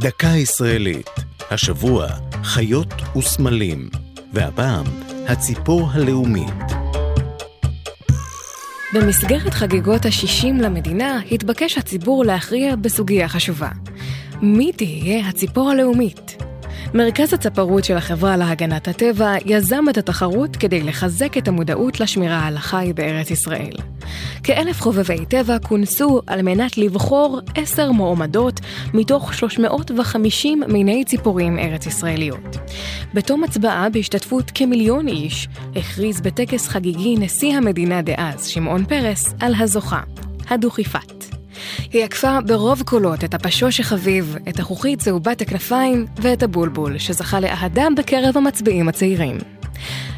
דקה ישראלית, השבוע חיות וסמלים, והפעם הציפור הלאומית. במסגרת חגיגות ה-60 למדינה התבקש הציבור להכריע בסוגיה חשובה. מי תהיה הציפור הלאומית? מרכז הצפרות של החברה להגנת הטבע יזם את התחרות כדי לחזק את המודעות לשמירה על החי בארץ ישראל. כאלף חובבי טבע כונסו על מנת לבחור עשר מועמדות מתוך 350 מיני ציפורים ארץ ישראליות. בתום הצבעה בהשתתפות כמיליון איש, הכריז בטקס חגיגי נשיא המדינה דאז, שמעון פרס, על הזוכה, הדוכיפת. היא עקפה ברוב קולות את הפשוש החביב, את החוכית צהובת הכנפיים ואת הבולבול, שזכה לאהדה בקרב המצביעים הצעירים.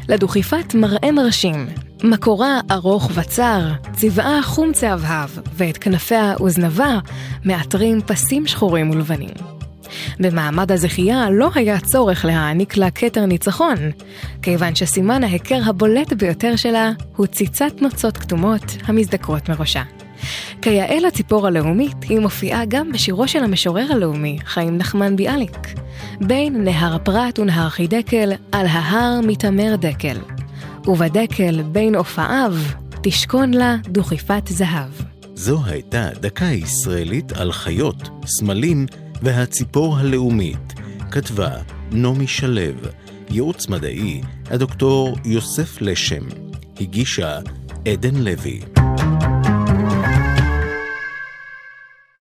לדוכיפת מראה מרשים, מקורה ארוך וצר, צבעה חום צהבהב, ואת כנפיה וזנבה מאתרים פסים שחורים ולבנים. במעמד הזכייה לא היה צורך להעניק לה כתר ניצחון, כיוון שסימן ההיכר הבולט ביותר שלה הוא ציצת נוצות כתומות המזדקרות מראשה. כיאה לציפור הלאומית, היא מופיעה גם בשירו של המשורר הלאומי, חיים נחמן ביאליק. בין נהר פרת ונהר חידקל, על ההר מתעמר דקל. ובדקל בין אופאיו, תשכון לה דוכיפת זהב. זו הייתה דקה ישראלית על חיות, סמלים והציפור הלאומית. כתבה נעמי שלו, ייעוץ מדעי, הדוקטור יוסף לשם. הגישה עדן לוי.